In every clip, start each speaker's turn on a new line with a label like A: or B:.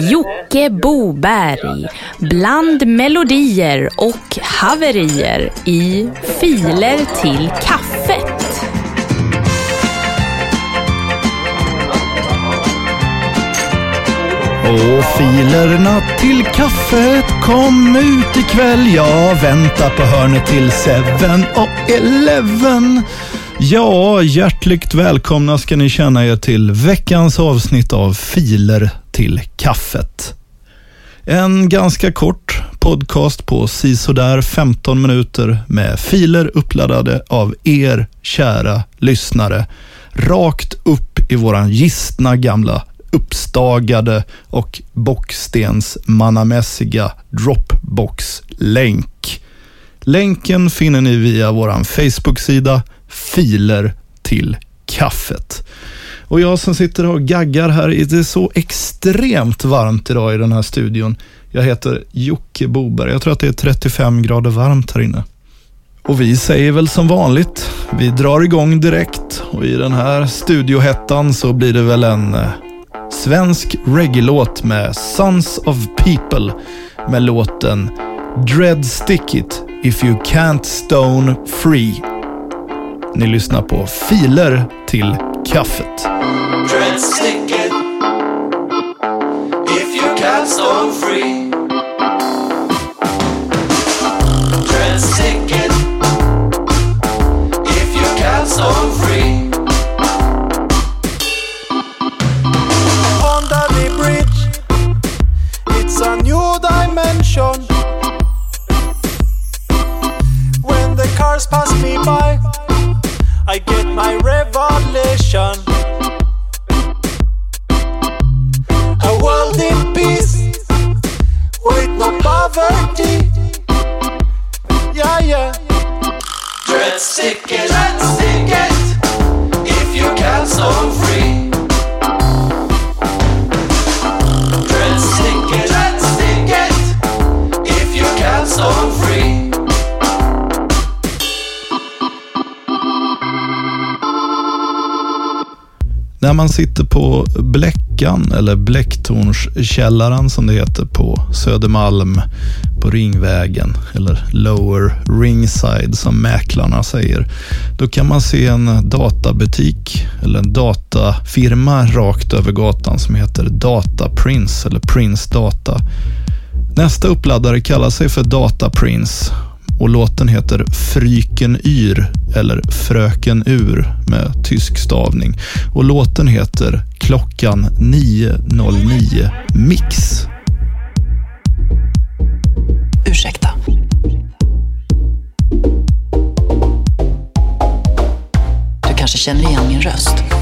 A: Jocke Boberg bland melodier och haverier i Filer till kaffet.
B: Och filerna till kaffet kom ut ikväll. Jag väntar på hörnet till 7 och Eleven. Ja, hjärtligt välkomna ska ni känna er till veckans avsnitt av Filer till kaffet. En ganska kort podcast på sisådär 15 minuter med filer uppladdade av er kära lyssnare. Rakt upp i våran gistna gamla uppstagade och bockstensmannamässiga Dropbox-länk. Länken finner ni via vår Facebook-sida Filer till kaffet. Och jag som sitter och gaggar här, det är så extremt varmt idag i den här studion. Jag heter Jocke Boberg. Jag tror att det är 35 grader varmt här inne. Och vi säger väl som vanligt, vi drar igång direkt och i den här studiohettan så blir det väl en eh, svensk reggae-låt med Sons of People med låten Dread Stick It If You Can't Stone Free. Ni lyssnar på Filer till kaffet.
C: Dread stick it if you can't stone free. Let's stick it, let's stick it if you can so free. Stick it, stick it if you free.
B: När man sitter på Bläckan, eller Bläcktornskällaren som det heter på Södermalm, på Ringvägen, eller Lower Ringside som mäklarna säger, då kan man se en databutik, eller en datafirma rakt över gatan som heter Data Prince, eller Prince Data. Nästa uppladdare kallar sig för Data Prince och låten heter Fryken Yr eller Fröken Ur med tysk stavning. Och låten heter Klockan 9.09 Mix.
D: Ursäkta. Du kanske känner igen min röst?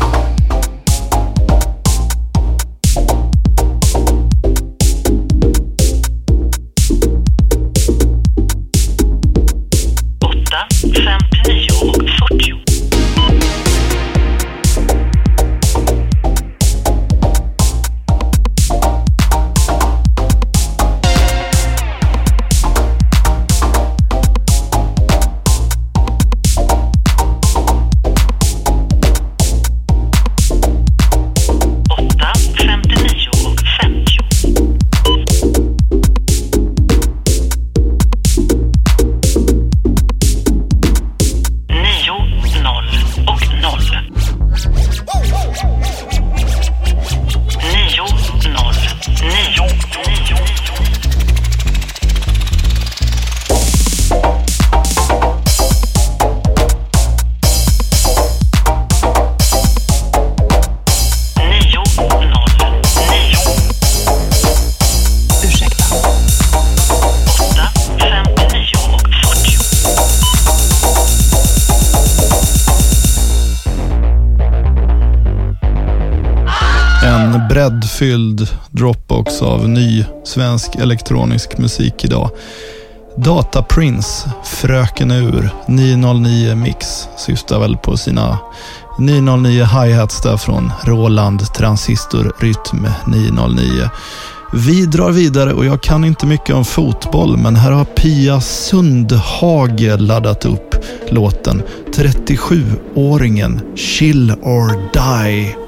B: Fylld Dropbox av ny svensk elektronisk musik idag. Data Prince, Fröken Ur, 909 Mix syftar väl på sina 909 hi-hats där från Roland Transistor Rytm 909. Vi drar vidare och jag kan inte mycket om fotboll, men här har Pia Sundhage laddat upp låten 37-åringen Chill or Die.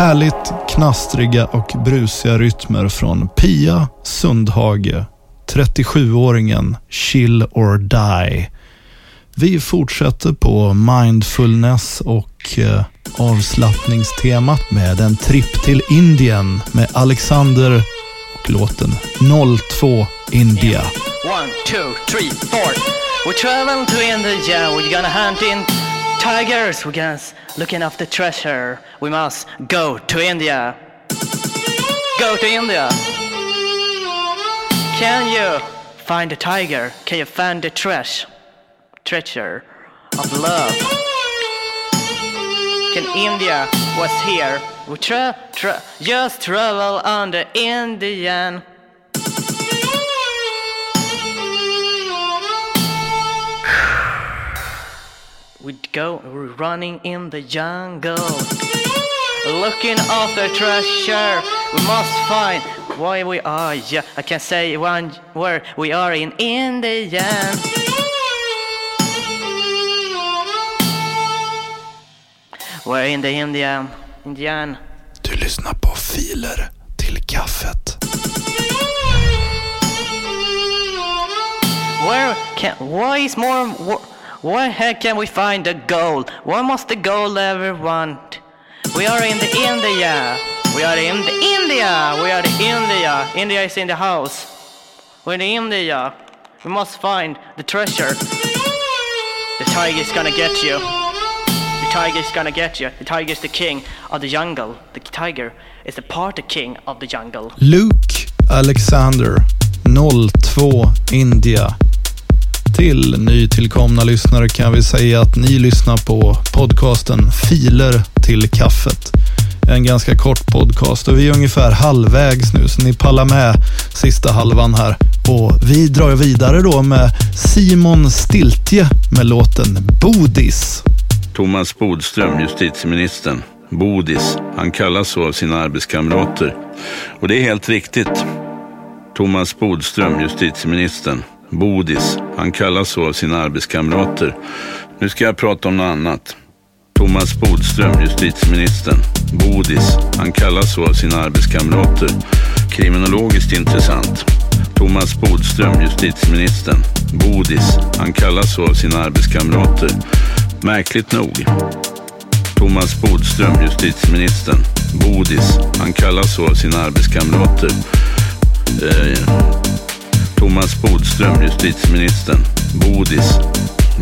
B: Härligt knastriga och brusiga rytmer från Pia Sundhage, 37-åringen Chill or Die. Vi fortsätter på mindfulness och eh, avslappningstemat med en tripp till Indien med Alexander och låten 02 India.
E: One, two, three, four. We travel to India. We're gonna hunt in tigers. We're gonna looking after treasure. We must go to India. Go to India. Can you find the tiger? Can you find the treasure? Treasure of love. Can India was here? We tra- tra- just travel on the Indian. We'd go running in the jungle, looking after treasure. We must find why we are. Yeah, I can say one word. We are in India. We're in the Indian. Indian.
B: Du lyssnar på Filer till kaffet.
E: Where can? Why is more? Wh- Where can we find the gold? What must the gold ever want? We are in the India. We are in the India. We are the India. India is in the house. We're in the India. We must find the treasure. The tiger is gonna get you. The tiger is gonna get you. The tiger is the king of the jungle. The tiger is the party king of the jungle.
B: Luke Alexander 02 India. Till nytillkomna lyssnare kan vi säga att ni lyssnar på podcasten Filer till kaffet. En ganska kort podcast och vi är ungefär halvvägs nu så ni pallar med sista halvan här. Och vi drar vidare då med Simon Stiltje med låten Bodis.
F: Thomas Bodström, justitieministern. Bodis. Han kallas så av sina arbetskamrater. Och det är helt riktigt. Thomas Bodström, justitieministern. Bodis. Han kallas så av sina arbetskamrater. Nu ska jag prata om något annat. Thomas Bodström, justitieministern. Bodis. Han kallas så av sina arbetskamrater. Kriminologiskt intressant. Thomas Bodström, justitieministern. Bodis. Han kallas så av sina arbetskamrater. Märkligt nog. Thomas Bodström, justitieministern. Bodis. Han kallas så av sina arbetskamrater. Eh, Thomas Bodström, justitieministern. Bodis.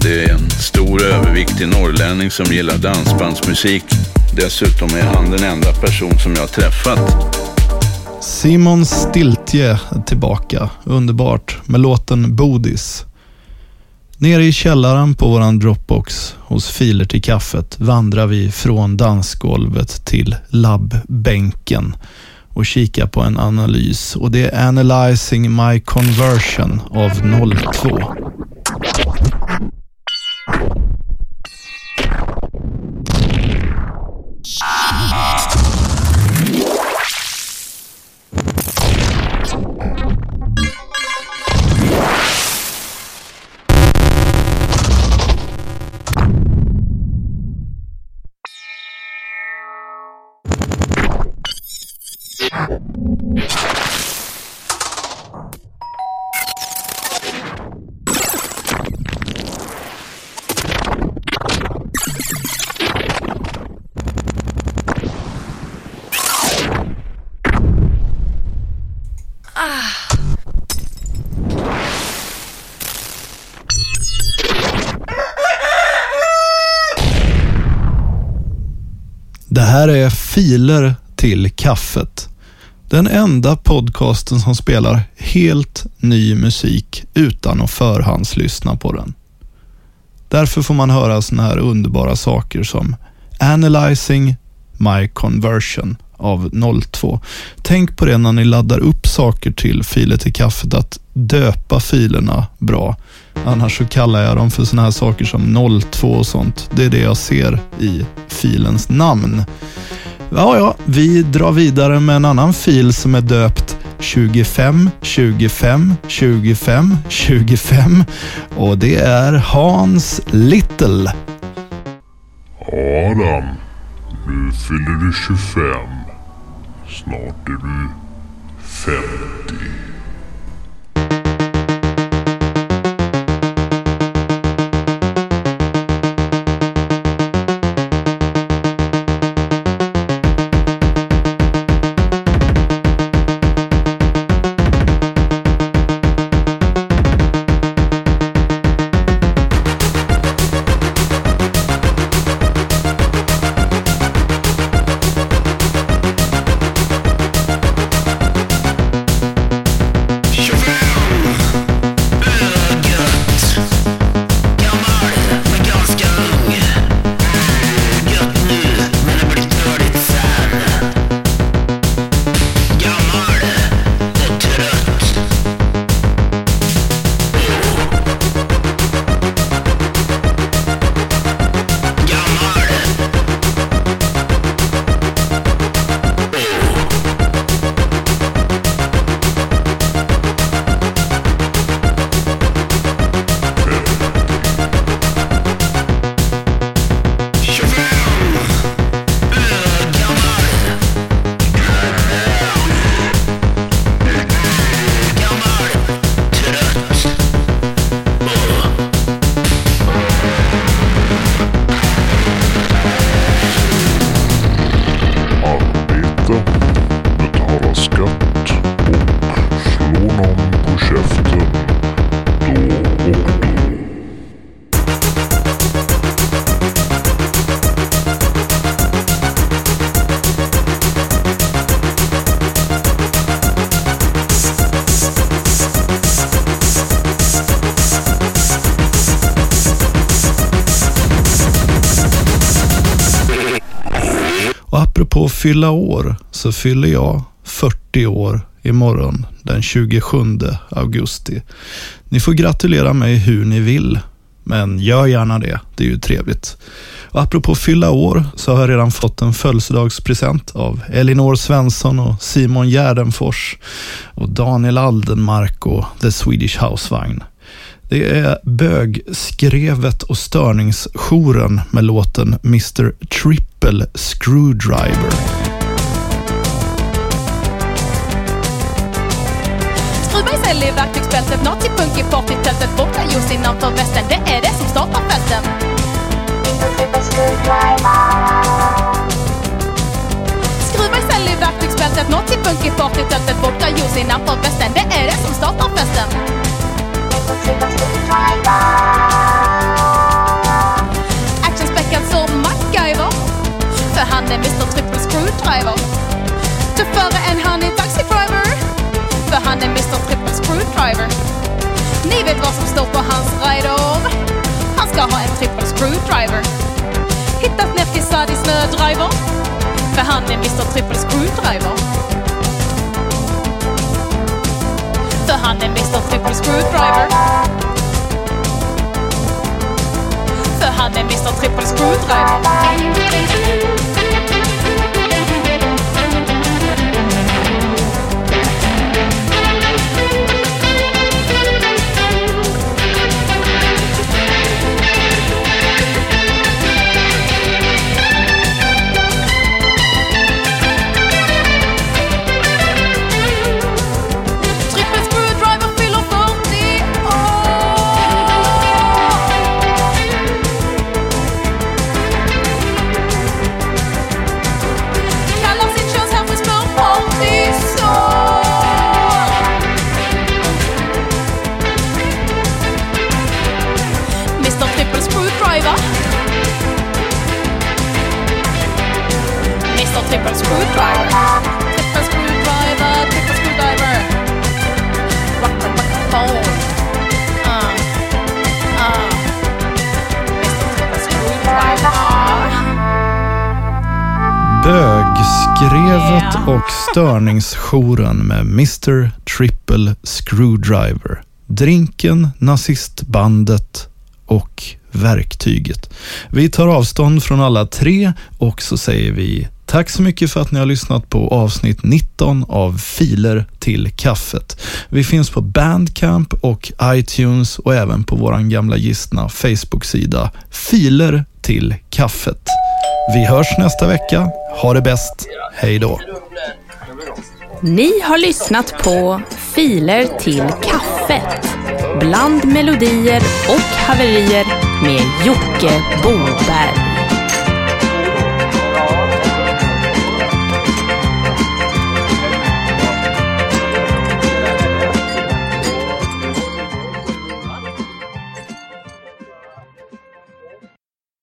F: Det är en stor överviktig norrlänning som gillar dansbandsmusik. Dessutom är han den enda person som jag har träffat.
B: Simon Stiltje är tillbaka. Underbart med låten Bodis. Nere i källaren på våran Dropbox hos Filer till kaffet vandrar vi från dansgolvet till labbbänken och kika på en analys och det är Analyzing My Conversion av 02. Här är Filer till kaffet. Den enda podcasten som spelar helt ny musik utan att förhandslyssna på den. Därför får man höra såna här underbara saker som Analyzing My Conversion av 02. Tänk på det när ni laddar upp saker till filer till kaffet, att döpa filerna bra. Annars så kallar jag dem för såna här saker som 02 och sånt. Det är det jag ser i filens namn. Ja, ja, vi drar vidare med en annan fil som är döpt 25, 25, 25, 25 och det är Hans Little.
G: Adam, nu fyller du 25. Snart är du 50. På
B: apropå fylla år så fyller jag 40 år imorgon den 27 augusti. Ni får gratulera mig hur ni vill, men gör gärna det. Det är ju trevligt. Och apropå fylla år så har jag redan fått en födelsedagspresent av Elinor Svensson och Simon Gärdenfors och Daniel Aldenmark och The Swedish Housevagn. Det är bögskrevet och störningsjouren med låten Mr Triple Screwdriver.
H: Skruva i sig verktygsbältet, nazi-punk i partytältet, borta just innanför västen. Det är det som startar fälten. Skruva i sig verktygsbältet, nazi-punk i partytältet, borta just innanför västen. Han var en trippel screwdriver. Hittat nerkissad i snödriver, för han är Mr Trippel Screwdriver. För han är Mr Trippel Screwdriver. För han är Mr Trippel Screwdriver.
B: Bögskrevet och störningsjouren med Mr Triple Screwdriver. Drinken, nazistbandet och verktyget. Vi tar avstånd från alla tre och så säger vi tack så mycket för att ni har lyssnat på avsnitt 19 av Filer till kaffet. Vi finns på Bandcamp och iTunes och även på våran gamla gistna Facebook-sida Filer till kaffet. Vi hörs nästa vecka. Ha det bäst. Hej då.
A: Ni har lyssnat på Filer till kaffet. Bland melodier och haverier med Jocke Boberg.